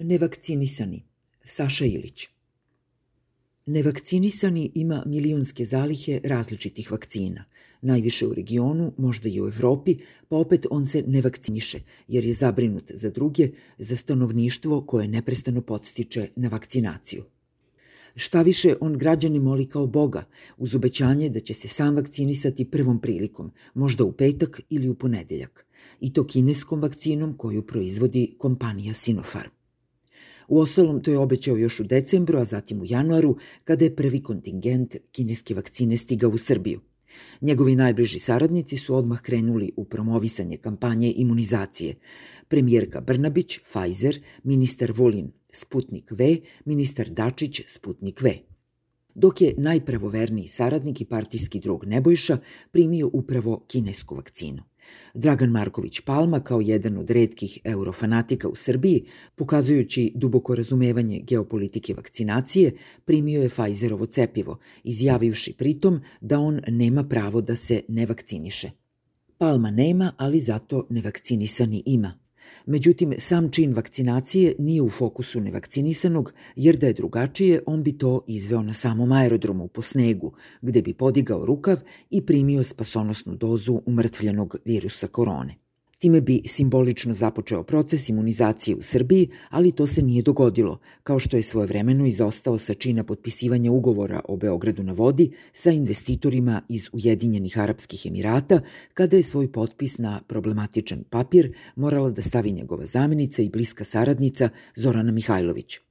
Nevakcinisani Saša Ilić Nevakcinisani ima milionske zalihe različitih vakcina, najviše u regionu, možda i u Evropi, pa opet on se ne vakciniše, jer je zabrinut za druge, za stanovništvo koje neprestano podstiče na vakcinaciju. Šta više, on građani moli kao Boga, uz obećanje da će se sam vakcinisati prvom prilikom, možda u petak ili u ponedeljak, i to kineskom vakcinom koju proizvodi kompanija Sinopharm. U ostalom, to je obećao još u decembru, a zatim u januaru, kada je prvi kontingent kineske vakcine stigao u Srbiju. Njegovi najbliži saradnici su odmah krenuli u promovisanje kampanje imunizacije. Premijerka Brnabić, Pfizer, ministar Vulin, Sputnik V, ministar Dačić, Sputnik V dok je najpravoverniji saradnik i partijski drug Nebojša primio upravo kinesku vakcinu. Dragan Marković Palma, kao jedan od redkih eurofanatika u Srbiji, pokazujući duboko razumevanje geopolitike vakcinacije, primio je Pfizerovo cepivo, izjavivši pritom da on nema pravo da se ne vakciniše. Palma nema, ali zato nevakcinisani ima. Međutim, sam čin vakcinacije nije u fokusu nevakcinisanog, jer da je drugačije, on bi to izveo na samom aerodromu po snegu, gde bi podigao rukav i primio spasonosnu dozu umrtvljenog virusa korone. Time bi simbolično započeo proces imunizacije u Srbiji, ali to se nije dogodilo, kao što je svojevremeno izostao sa čina potpisivanja ugovora o Beogradu na vodi sa investitorima iz Ujedinjenih Arapskih Emirata, kada je svoj potpis na problematičan papir morala da stavi njegova zamenica i bliska saradnica Zorana Mihajlović.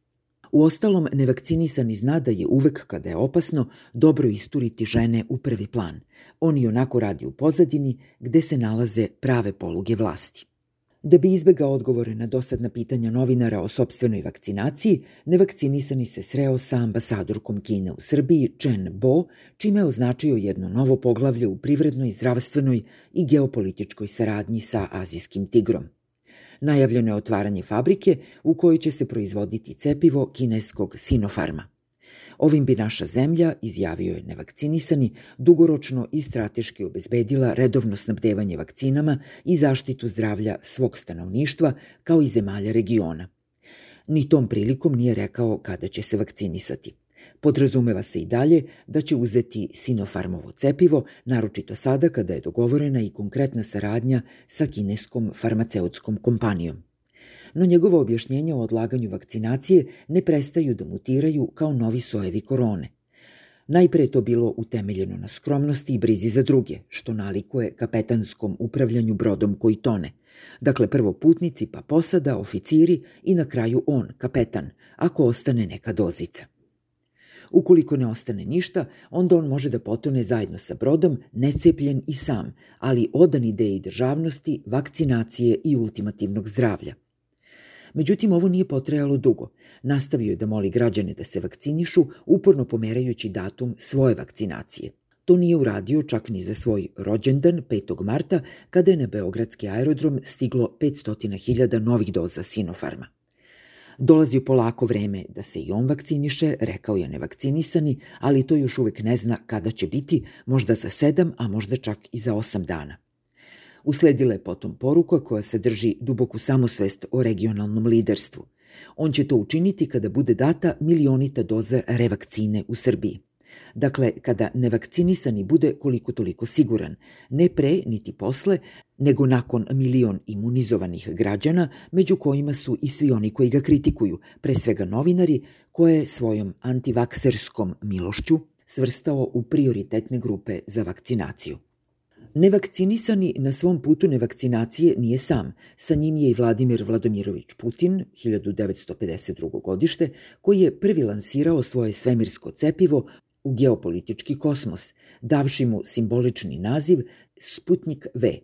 U ostalom, nevakcinisani zna da je uvek, kada je opasno, dobro isturiti žene u prvi plan. On i onako radi u pozadini, gde se nalaze prave poluge vlasti. Da bi izbegao odgovore na dosadna pitanja novinara o sobstvenoj vakcinaciji, nevakcinisani se sreo sa ambasadorkom Kine u Srbiji, Chen Bo, čime je označio jedno novo poglavlje u privrednoj, zdravstvenoj i geopolitičkoj saradnji sa azijskim tigrom. Najavljeno je otvaranje fabrike u kojoj će se proizvoditi cepivo kineskog Sinofarma. Ovim bi naša zemlja, izjavio je nevakcinisani, dugoročno i strateški obezbedila redovno snabdevanje vakcinama i zaštitu zdravlja svog stanovništva kao i zemalja regiona. Ni tom prilikom nije rekao kada će se vakcinisati. Podrazumeva se i dalje da će uzeti Sinofarmovo cepivo, naročito sada kada je dogovorena i konkretna saradnja sa kineskom farmaceutskom kompanijom. No njegova objašnjenja o odlaganju vakcinacije ne prestaju da mutiraju kao novi sojevi korone. Najpre je to bilo utemeljeno na skromnosti i brizi za druge, što nalikuje kapetanskom upravljanju brodom koji tone. Dakle, prvo putnici, pa posada, oficiri i na kraju on, kapetan, ako ostane neka dozica. Ukoliko ne ostane ništa, onda on može da potone zajedno sa brodom, necepljen i sam, ali odan ideji državnosti, vakcinacije i ultimativnog zdravlja. Međutim, ovo nije potrajalo dugo. Nastavio je da moli građane da se vakcinišu, uporno pomerajući datum svoje vakcinacije. To nije uradio čak ni za svoj rođendan 5. marta, kada je na Beogradski aerodrom stiglo 500.000 novih doza Sinofarma. Dolazi polako vreme da se i on vakciniše, rekao je nevakcinisani, ali to još uvek ne zna kada će biti, možda za sedam, a možda čak i za osam dana. Usledila je potom poruka koja sadrži duboku samosvest o regionalnom liderstvu. On će to učiniti kada bude data milionita doza revakcine u Srbiji. Dakle, kada nevakcinisani bude koliko toliko siguran, ne pre niti posle, nego nakon milion imunizovanih građana, među kojima su i svi oni koji ga kritikuju, pre svega novinari, koje je svojom antivakserskom milošću svrstao u prioritetne grupe za vakcinaciju. Nevakcinisani na svom putu nevakcinacije nije sam. Sa njim je i Vladimir Vladomirović Putin, 1952. godište, koji je prvi lansirao svoje svemirsko cepivo u geopolitički kosmos, davši mu simbolični naziv Sputnik V.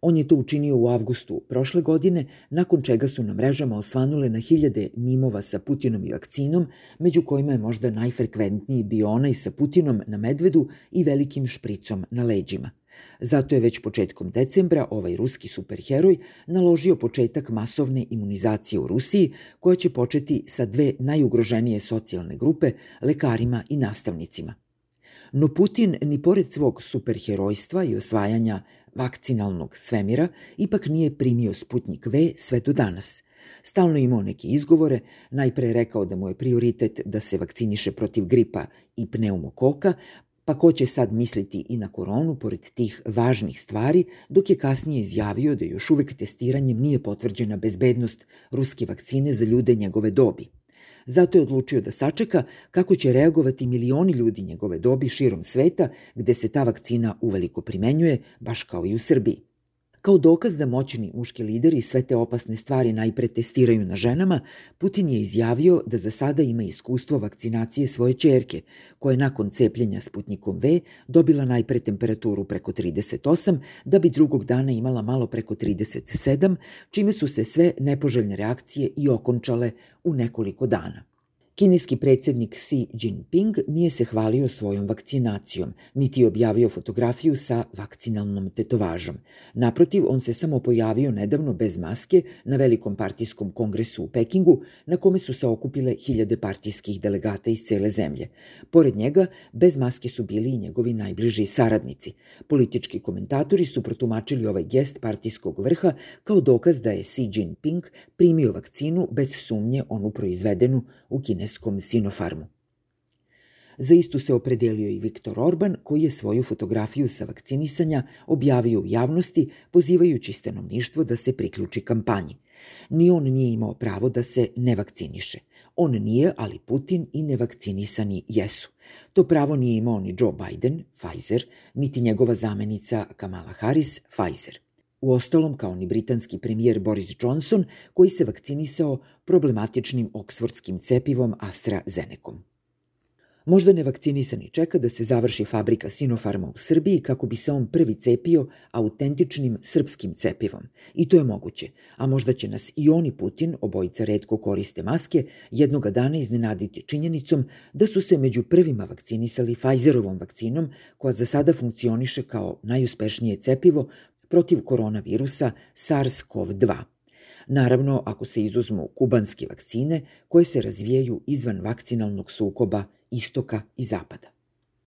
On je to učinio u avgustu prošle godine, nakon čega su na mrežama osvanule na hiljade mimova sa Putinom i vakcinom, među kojima je možda najfrekventniji bio onaj sa Putinom na medvedu i velikim špricom na leđima – Zato je već početkom decembra ovaj ruski superheroj naložio početak masovne imunizacije u Rusiji, koja će početi sa dve najugroženije socijalne grupe, lekarima i nastavnicima. No Putin, ni pored svog superherojstva i osvajanja vakcinalnog svemira, ipak nije primio Sputnik V sve do danas. Stalno imao neke izgovore, najpre rekao da mu je prioritet da se vakciniše protiv gripa i pneumokoka, pa ko će sad misliti i na koronu pored tih važnih stvari, dok je kasnije izjavio da još uvek testiranjem nije potvrđena bezbednost ruske vakcine za ljude njegove dobi. Zato je odlučio da sačeka kako će reagovati milioni ljudi njegove dobi širom sveta gde se ta vakcina uveliko primenjuje, baš kao i u Srbiji. Kao dokaz da moćni muški lideri sve te opasne stvari najpre testiraju na ženama, Putin je izjavio da za sada ima iskustvo vakcinacije svoje čerke, koja je nakon cepljenja Sputnikom V dobila najpre temperaturu preko 38, da bi drugog dana imala malo preko 37, čime su se sve nepoželjne reakcije i okončale u nekoliko dana. Kineski predsednik Xi Jinping nije se hvalio svojom vakcinacijom, niti je objavio fotografiju sa vakcinalnom tetovažom. Naprotiv, on se samo pojavio nedavno bez maske na velikom partijskom kongresu u Pekingu, na kome su se okupile hiljade partijskih delegata iz cele zemlje. Pored njega, bez maske su bili i njegovi najbliži saradnici. Politički komentatori su protumačili ovaj gest partijskog vrha kao dokaz da je Xi Jinping primio vakcinu bez sumnje onu proizvedenu u Kine kineskom Sinofarmu. Za istu se opredelio i Viktor Orban, koji je svoju fotografiju sa vakcinisanja objavio u javnosti, pozivajući stanovništvo da se priključi kampanji. Ni on nije imao pravo da se ne vakciniše. On nije, ali Putin i nevakcinisani jesu. To pravo nije imao ni Joe Biden, Pfizer, niti njegova zamenica Kamala Harris, Pfizer. U ostalom, kao ni britanski premijer Boris Johnson, koji se vakcinisao problematičnim oksfordskim cepivom AstraZenecom. Možda nevakcinisani čeka da se završi fabrika Sinopharma u Srbiji kako bi se on prvi cepio autentičnim srpskim cepivom. I to je moguće, a možda će nas i oni Putin, obojica redko koriste maske, jednoga dana iznenaditi činjenicom da su se među prvima vakcinisali Pfizerovom vakcinom, koja za sada funkcioniše kao najuspešnije cepivo protiv koronavirusa SARS-CoV-2. Naravno, ako se izuzmu kubanske vakcine koje se razvijaju izvan vakcinalnog sukoba istoka i zapada.